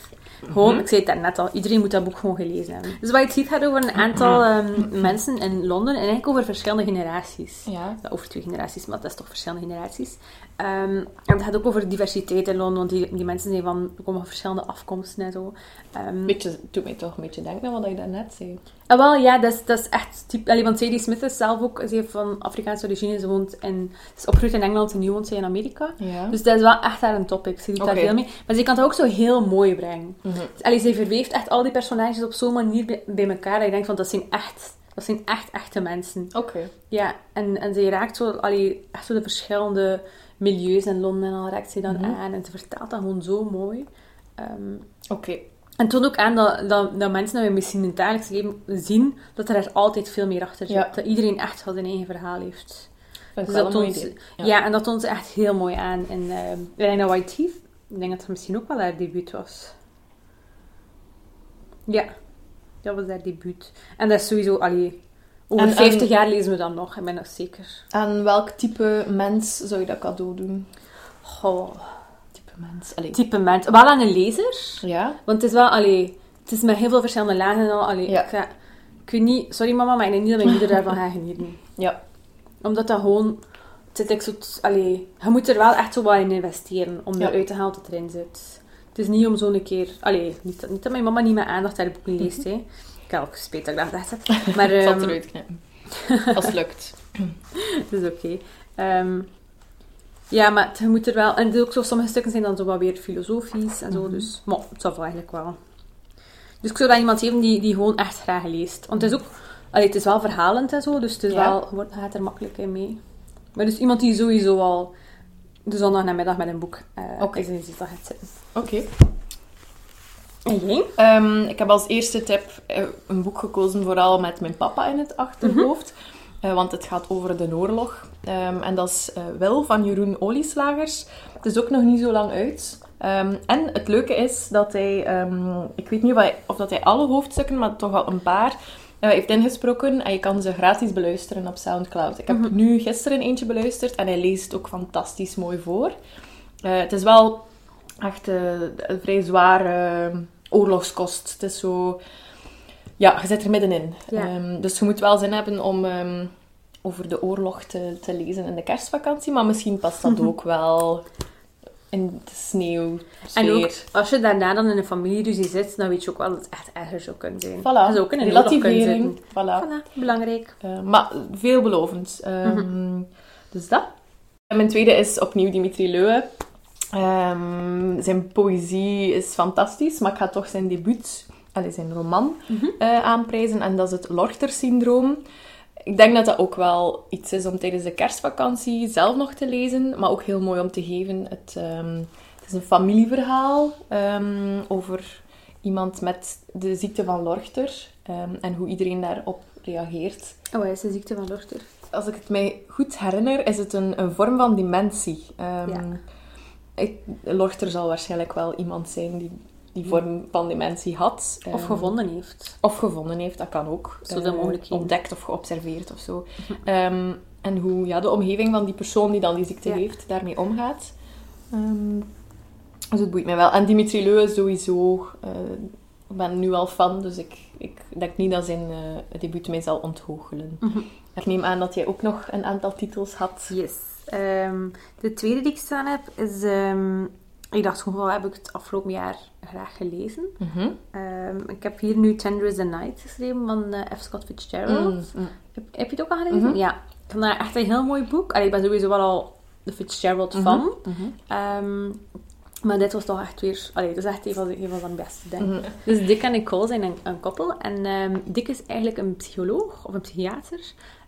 Gewoon,
Mhm.
ik zei het daarnet al, iedereen moet dat boek gewoon gelezen hebben. Dus White Teeth gaat over een aantal ehm, mensen in Londen en eigenlijk over verschillende generaties.
Ja.
Ja, over twee generaties, maar dat is toch verschillende generaties. Ehm, en het gaat ook over diversiteit in Londen, want die, die mensen zijn van, komen van verschillende afkomsten en zo. Ehm,
Beetje, doet mij toch een beetje denken aan wat ik daarnet zei.
Ah, wel, ja, dat is, dat is echt typ. Allee, want Sadie Smith is zelf ook, ze heeft van Afrikaanse origine, ze woont in, ze is opgegroeid in Engeland en nu woont ze in Amerika.
Ja.
Dus dat is wel echt haar een topic. Ze doet daar
Oké.
veel mee. Maar ze kan het ook zo heel mooi brengen. Allee, ze verweeft echt al die personages op zo'n manier bij, bij elkaar. Dat je denkt van, dat zijn echt, dat zijn echt echte mensen.
Oké.
Ja, en, en ze raakt zo, allee, echt zo de verschillende milieus in Londen en al raakt ze dan
Mhm.
aan. En ze vertelt dat gewoon zo mooi. Ehm,
Oké.
en het toont ook aan dat, dat, dat mensen dat we misschien in het dagelijks leven zien, dat er altijd veel meer achter zit.
Ja.
Dat iedereen echt wel zijn eigen verhaal heeft. Dus dat
een mooi
toont,
idee.
ja. en dat toont ze echt heel mooi aan. in ehm Reina White ik denk dat het misschien ook wel haar debuut was. Ja, dat was haar debuut. En dat is sowieso, allee, over
En-
50
en-
jaar lezen we dat nog, ik ben nog zeker.
Aan welk type mens zou je dat cadeau doen?
Goh,
Type mens. Allee.
type mens. Wel aan een lezer,
Ja?
Want het is wel, allee, het is met heel veel verschillende lagen al. Allee,
Ja.
ik, ga, ik weet niet, sorry mama, maar ik denk niet dat mijn moeder daarvan gaat genieten.
Ja.
Omdat dat gewoon, het zit echt zo, allee, je moet er wel echt zo wat in investeren om
Ja.
eruit te halen wat erin zit. Het is niet om zo'n keer, allee, niet, dat- niet dat mijn mama niet met aandacht haar boeken leest, hè. Ik heb ook spijt dat ik dat gezegd heb. Maar
Ik zal
ehm,
het eruit knippen. Als het lukt.
het is oké. Ehm, ja, maar het- je moet er wel... En het ook zo, sommige stukken zijn dan zo wat weer filosofisch en zo,
Mhm.
dus... Maar het zal wel eigenlijk wel. Dus ik zou dat iemand geven die, die gewoon echt graag leest. Want het is ook... Allee, het is wel verhalend en zo, dus het is
Ja.
wel, gaat er makkelijk in mee. Maar dus iemand die sowieso al de zondag namiddag met een boek eh
Oké.
is in zetel gaat zitten.
Oké.
En jij?
Ehm, ik heb als eerste tip eh, een boek gekozen, vooral met mijn papa in het achterhoofd. Eh, want het gaat over de oorlog. Ehm, en dat is eh, Wil van Jeroen Olieslagers. Het is ook nog niet zo lang uit. Ehm, en het leuke is dat hij, ik weet niet of, hij, of dat hij alle hoofdstukken, maar toch al een paar, eh, heeft ingesproken. En je kan ze gratis beluisteren op Soundcloud. Ik heb nu gisteren eentje beluisterd en hij leest ook fantastisch mooi voor. Eh, het is wel echt eh, een vrij zware oorlogskost. Het is zo... Ja, je zit er middenin.
Ja.
Ehm, dus je moet wel zin hebben om ehm, over de oorlog te, te lezen in de kerstvakantie. Maar misschien past dat ook wel in de sneeuw.
En ook, als je daarna dan in een familieruzie zit, dan weet je ook wel dat het echt erger zou kunnen zijn. Je zou ook in een
Relativering. Voilà.
Voilà, belangrijk.
Eh, maar veelbelovend. Ehm, Dus dat. En mijn tweede is opnieuw Dimitri Leuwe. Ehm, zijn poëzie is fantastisch, maar ik ga toch zijn debuut, allez, zijn roman, eh, aanprijzen. En dat is het Lorter-syndroom. Ik denk dat dat ook wel iets is om tijdens de kerstvakantie zelf nog te lezen, maar ook heel mooi om te geven. Het, ehm, het is een familieverhaal ehm, over iemand met de ziekte van Lorter ehm, en hoe iedereen daarop reageert.
Oh, hij is de ziekte van Lorter.
Als ik het mij goed herinner, is het een, een vorm van dementie.
Ja.
ik, Lorter zal waarschijnlijk wel iemand zijn die die vorm van dementie had.
Of
Ehm,
gevonden heeft.
Of gevonden heeft, dat kan ook.
Zo de
Eh,
mogelijkheden.
Ontdekt of geobserveerd of zo. Ehm, en hoe ja, de omgeving van die persoon die dan die ziekte
Ja.
heeft, daarmee omgaat. Ehm, dus het boeit mij wel. En Dimitri Leu sowieso. eh, ik ben nu al fan, dus ik, ik denk niet dat zijn eh debuut mij zal ontgoochelen.
Mhm.
Ik neem aan dat jij ook nog een aantal titels had.
Yes. De tweede die ik staan heb is... ik dacht gewoon, wel heb ik het afgelopen jaar graag gelezen.
Mhm.
Ehm, ik heb hier nu Tender is the Night geschreven van eh, F. Scott Fitzgerald.
Mm, mm.
Heb, heb je het ook al gelezen?
Mhm.
Ja. Ik vond dat echt een heel mooi boek. Allee, ik ben sowieso wel al de Fitzgerald fan.
Mhm.
Ehm, maar dit was toch echt weer... Allee, dat is echt een van, een van zijn beste, denk ik.
Mhm.
Dus Dick en Nicole zijn een, een koppel. En ehm, Dick is eigenlijk een psycholoog of een psychiater.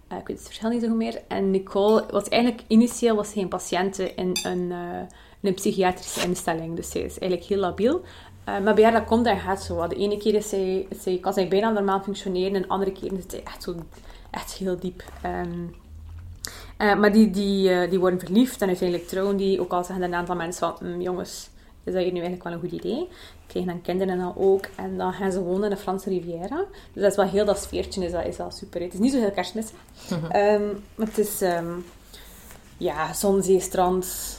Eh, ik weet het verschil niet zo goed meer. En Nicole was eigenlijk... Initieel was zij een patiënte in een, eh, een psychiatrische instelling. Dus zij is eigenlijk heel labiel. Eh, maar bij haar dat komt en gaat zo. De ene keer is zij, zij, kan zij bijna normaal functioneren. En de andere keer is zij echt, zo, echt heel diep. Ehm, eh, maar die, die, eh, die worden verliefd en uiteindelijk trouwen die. Ook al zeggen een aantal mensen van... "Mm, jongens, is dat hier nu eigenlijk wel een goed idee? Krijgen dan kinderen dan ook. En dan gaan ze wonen in de Franse Riviera. Dus dat is wel heel dat sfeertje. Is dat, is wel super. Het is niet zo heel kerstmistig. Ehm, maar het is... ehm, ja, zon, zee, strand.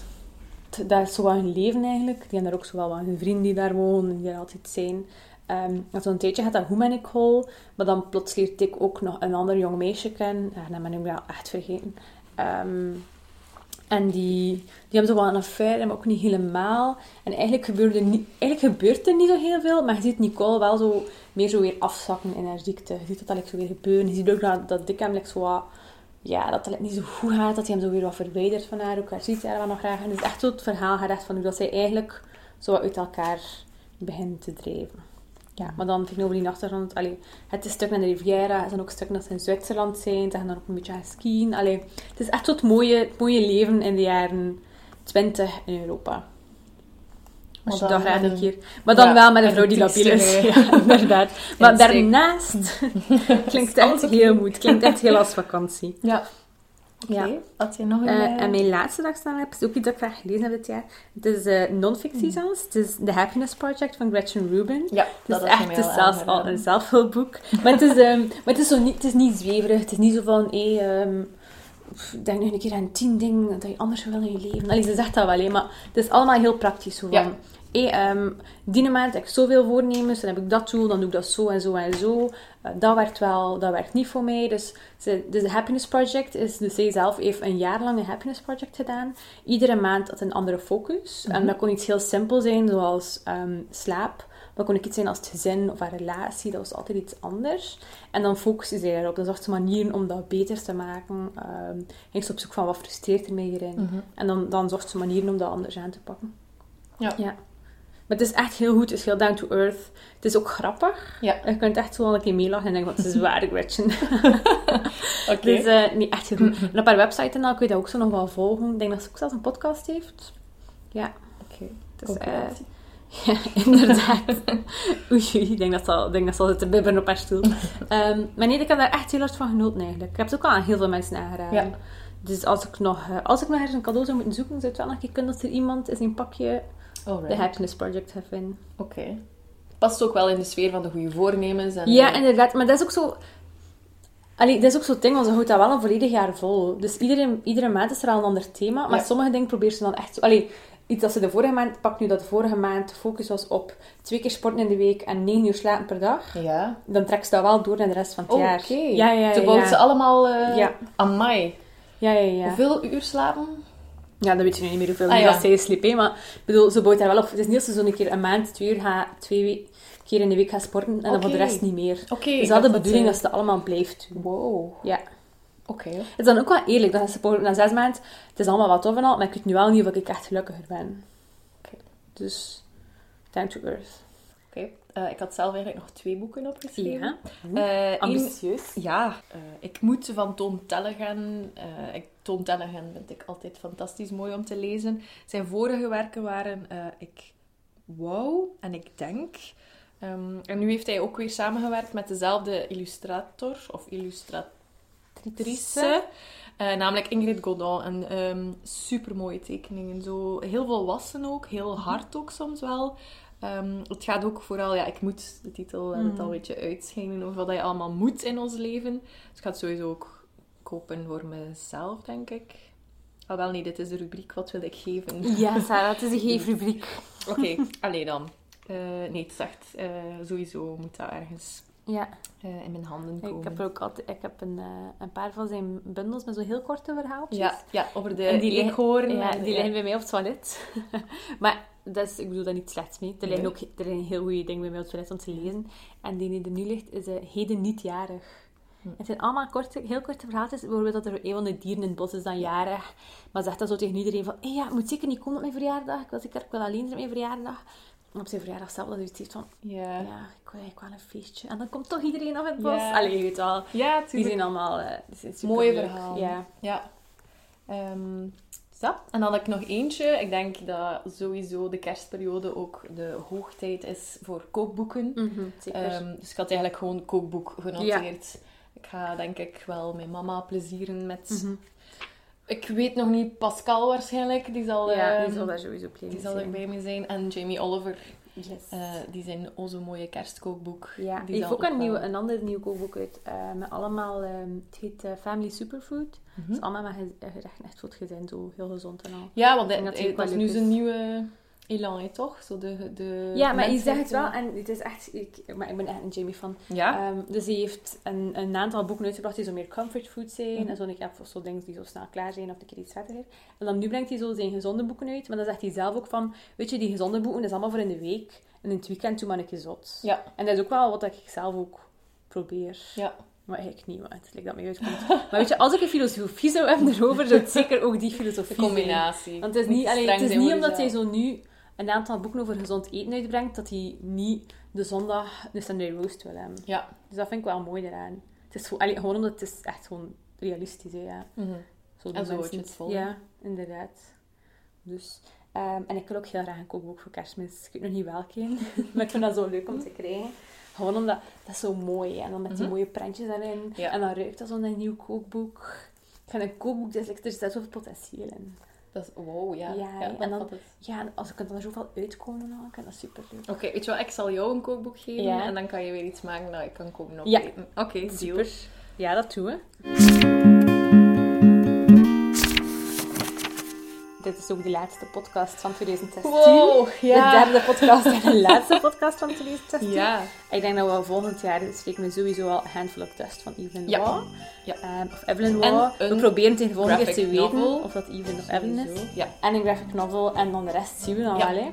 Dat is zo wel hun leven eigenlijk. Die hebben daar ook zo wel wat hun vrienden die daar wonen. Die er altijd zijn. En zo'n tijdje gaat dat goed met Nicole. Maar dan plots leert ik ook nog een ander jong meisje kennen. Ja, dat ben ik wel echt vergeten. Ehm, en die, die hebben zo wel een affaire, maar ook niet helemaal. En eigenlijk, gebeurde niet, eigenlijk gebeurt er niet zo heel veel, maar je ziet Nicole wel zo meer zo weer afzakken in haar ziekte. Je ziet dat dat like, zo weer gebeuren. Je ziet ook dat, dat Dick hem zo ja, dat het niet zo goed gaat, dat hij hem zo weer wat verwijdert van haar. Ook haar ziet haar wel nog graag. En dus echt zo het verhaal gaat echt van hoe dat zij eigenlijk zo uit elkaar beginnen te drijven. Ja, maar dan tegenover die achtergrond, allee, het is stuk naar de Riviera, er zijn ook stukken dat ze in Zwitserland zijn, ze gaan dan ook een beetje gaan skiën. Allee, het is echt zo het mooie, het mooie leven in de jaren 20 in Europa. Als je een
een-
keer... Maar dan
ja,
wel met een vrouw die labiel is.
triestige-
Ja, inderdaad. Maar daarnaast klinkt het echt heel goed. Klinkt echt heel als vakantie.
Ja. Oké. Had je nog een...
Eh,
eh,
en mijn laatste dag staan heb, is ook iets dat ik graag gelezen heb dit jaar. Het is eh non-fictie zelfs. Het is The Happiness Project van Gretchen Rubin.
Ja,
Het
dat
is echt
al
zelfs al een zelfhulpboek. Maar het is, ehm, maar het is, zo niet, het is niet zweverig. Het is niet zo van, hé, ehm, denk nog een keer aan tien dingen dat je anders wil in je leven. Allee, ze zegt dat wel, hè, maar het is allemaal heel praktisch. Zo van,
Ja.
ehm, die maand heb ik zoveel voornemens, dan heb ik dat doel, dan doe ik dat zo en zo en zo. Eh, dat werkt wel, dat werkt niet voor mij. Dus, ze, dus de Happiness Project is, dus zij zelf heeft een jaar lang een Happiness Project gedaan. Iedere maand had een andere focus. En dat kon iets heel simpel zijn, zoals ehm, slaap. Dat kon ook iets zijn als het gezin of een relatie. Dat was altijd iets anders. En dan focuste zij daarop. Dan zocht ze manieren om dat beter te maken. Ehm ging ze op zoek van wat frustreert er mij hierin.
Mhm.
En dan, dan zocht ze manieren om dat anders aan te pakken.
Ja.
ja. Maar het is echt heel goed. Het is heel down to earth. Het is ook grappig.
Ja.
Je kunt echt zo wel een keer meelachen en denken, wat het is waar, Gretchen.
Oké.
Dus eh, nee, echt heel goed. En op haar website en al kun je dat ook zo nog wel volgen. Ik denk dat ze ook zelfs een podcast heeft. Ja.
Oké.
Dus, eh,
Concurrentie.
Ja, inderdaad. Oei, oei, ik denk dat ze al, denk dat ze al te bibberen op haar stoel. Ehm, maar nee, ik heb daar echt heel hard van genoten eigenlijk. Ik heb het ook al aan heel veel mensen aangeraden.
Ja.
Dus als ik, nog, eh, als ik nog ergens een cadeau zou moeten zoeken, zou het wel nog een keer kunnen dat er iemand in zijn pakje
Alright.
de Happiness Project heeft vinden.
Oké. Past ook wel in de sfeer van de goede voornemens. En
Ja,
eh,
inderdaad. Maar dat is ook zo... Allee, dat is ook zo'n ding, want ze houdt dat wel een volledig jaar vol. Dus iedere, iedere maand is er al een ander thema. Maar
Ja.
sommige dingen probeert ze dan echt. Allee, iets dat ze de vorige maand... Pak nu dat de vorige maand de focus was op twee keer sporten in de week en negen uur slapen per dag.
Ja.
Dan trekt ze dat wel door naar de rest van het
Oh,
jaar.
Oké.
Ja, ja, ja.
Toen bouwt
ja.
ze allemaal... eh
Ja.
Amai.
Ja, ja, ja.
Hoeveel uur slapen?
Ja, dan weet je nu niet meer hoeveel
Ah, ja.
dat zij sliep. hè. Maar ik bedoel, ze bouwt daar wel op. Het is niet dat ze zo'n keer een maand, twee uur twee we- keer in de week gaat sporten en dan voor de rest niet meer.
Oké.
Het is
ik
wel de bedoeling
eh,
dat ze dat allemaal blijft doen.
Wow.
Ja.
Oké.
Het is dan ook wel eerlijk, dat ze na zes maanden, het is allemaal wat tof en al, maar ik weet nu wel niet of ik echt gelukkiger ben.
Oké.
Dus, down to earth.
Oké. Eh, ik had zelf eigenlijk nog twee boeken opgeschreven.
Ja.
Eh,
Ambitieus.
Ja, eh, ik moet van Toon Tellegen. eh ik, Toon Tellegen vind ik altijd fantastisch mooi om te lezen. Zijn vorige werken waren eh, Ik wou en Ik denk. Ehm, en nu heeft hij ook weer samengewerkt met dezelfde illustrator of illustratrice. eh, namelijk Ingrid Godin. En ehm super mooie tekeningen. Zo heel volwassen ook, heel hard ook soms wel. Ehm, het gaat ook vooral, ja, ik moet de titel en het al een beetje uitschijnen over wat je allemaal moet in ons leven. Dus ik ga het sowieso ook kopen voor mezelf, denk ik. Al wel niet, dit is de rubriek Wat wil ik geven?
Ja, Sarah, het is een geefrubriek.
Oké, alleen dan. Eh, nee, het is echt, eh, sowieso moet dat ergens
Ja.
eh, in mijn handen komen.
Ik heb er ook altijd... Ik heb een, eh, een paar van zijn bundels met zo heel korte verhaaltjes.
ja, ja, over de
En die liggen-
eekhoorn.
Ja, die liggen bij mij op het toilet. maar dat is, ik bedoel daar niet slechts mee. Er liggen
Nee.
ook er liggen heel goede dingen bij mij op het toilet om te lezen. En die die er nu ligt, is eh, heden niet jarig.
Hm.
Het zijn allemaal korte, heel korte verhaaltjes. Bijvoorbeeld dat er een van de dieren in het bos is dan jarig. Maar zegt dat zo tegen iedereen van... Hey, ja, het moet zeker niet komen op mijn verjaardag. Ik wil zeker ik wil alleen zijn op mijn verjaardag. Op zijn verjaardag zelf dat hij heeft van...
Ja,
Ja, ik wil eigenlijk wel een feestje. En dan komt toch iedereen nog in het bos. Allee, je weet wel.
ja
Die zijn allemaal... die zijn.
Mooie verhalen.
Ja.
Ja. Dus dat. En dan had ik nog eentje. Ik denk dat sowieso de kerstperiode ook de hoogtijd is voor kookboeken.
Mhm, zeker.
Ehm, dus ik had eigenlijk gewoon kookboek genoteerd. Ik ga denk ik wel mijn mama plezieren met...
Mhm.
Ik weet nog niet, Pascal waarschijnlijk. Die zal,
Ja, die
ehm,
zal daar sowieso plezier
die zal er bij me zijn. En Jamie Oliver,
Yes.
eh, die zijn o zo mooie kerstkookboek.
ja,
die
heeft ook een, nieuwe, een ander nieuw kookboek uit. eh, met allemaal, ehm, het heet eh, Family Superfood. Het is allemaal met ge- gerechten echt voor het gezin, zo heel gezond en al.
Ja, want dat,
dat
is nu zijn nieuwe elan, hè, toch? Zo de, de
Ja, maar je zegt het wel, en het is echt, ik, maar ik ben echt een Jamie fan.
Ja?
Ehm, dus hij heeft een, een aantal boeken uitgebracht die zo meer comfort food zijn.
Mhm.
En zo, ik heb zo dingen die zo snel klaar zijn of een keer iets vettiger. En dan nu brengt hij zo zijn gezonde boeken uit. Maar dan zegt hij zelf ook van, weet je, die gezonde boeken, dat is allemaal voor in de week. En in het weekend doe maar een keer zot.
Ja.
En dat is ook wel wat ik zelf ook probeer.
Ja.
Maar eigenlijk niet, want het lijkt dat mij uitkomt. maar weet je, als ik een filosofie zou hebben erover, zou het zeker ook die
De
filosofie zijn.
combinatie.
Want het is niet, allee,
streng
het is
zijn
niet omdat hij zo nu een aantal boeken over gezond eten uitbrengt, dat hij niet de zondag de Sunday roast wil hebben.
Ja.
Dus dat vind ik wel mooi eraan. Het is gewoon, allee, gewoon omdat het is echt gewoon realistisch is, ja.
Mhm.
Zo
En zo het vol.
Ja, inderdaad. Dus, ehm, en ik wil ook heel graag een kookboek voor kerstmis. Ik weet nog niet welke, maar ik vind dat zo leuk om te krijgen. Gewoon omdat, dat is zo mooi. En dan met die
Mhm.
mooie prentjes.
Ja.
En dan ruikt dat zo naar een nieuw kookboek. Ik vind een kookboek, er zit zoveel potentieel in.
Dat is, wow, ja.
Ja, en dan-. Ja, als ik er zoveel uitkomen, dan ik dat super leuk.
Oké, weet je wat? Ik zal jou een kookboek geven
Ja.
en dan kan je weer iets maken dat ik kan komen
Ja.
opeten. Oké, deal.
Super. Ja, dat doen we. Dit is ook de laatste podcast van 2016.
Wow, ja.
De derde podcast en de laatste podcast van 2016.
Ja.
Ik denk dat we volgend jaar spreken we sowieso al Handful of Dust van Evelyn
Ja.
Waugh.
Ja.
Ehm, of Evelyn Waugh. We proberen tegen de volgende keer te weten
novel.
of dat Evelyn of Evelyn is.
Ja.
En een graphic novel en dan de rest zien we dan wel. Hè.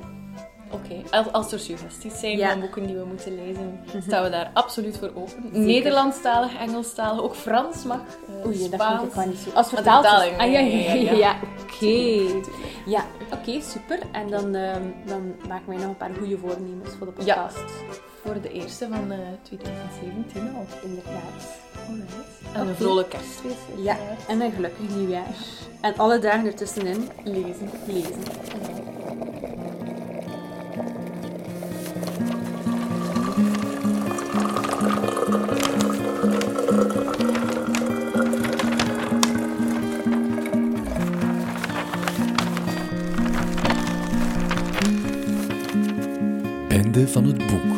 Oké, als, als er suggesties zijn
Ja.
van boeken die we moeten lezen, staan we daar absoluut voor open. Nederlandstalig, Engelstalig, ook Frans mag. eh,
Oei, dat vind ik wel niet zo. Als
de
vertaald is-
vertaling,
Ah, ja, ja,
ja,
ja. Oké. Ja, oké, super. En dan, ehm, dan maken wij nog een paar goede voornemens voor de
Ja.
podcast.
Voor de eerste van eh 2017 al.
Inderdaad. Alright.
En een
Oké.
vrolijk kerstfeest.
Ja, en een gelukkig nieuwjaar. En alle dagen ertussenin
Lezen.
lezen.
Van het boek.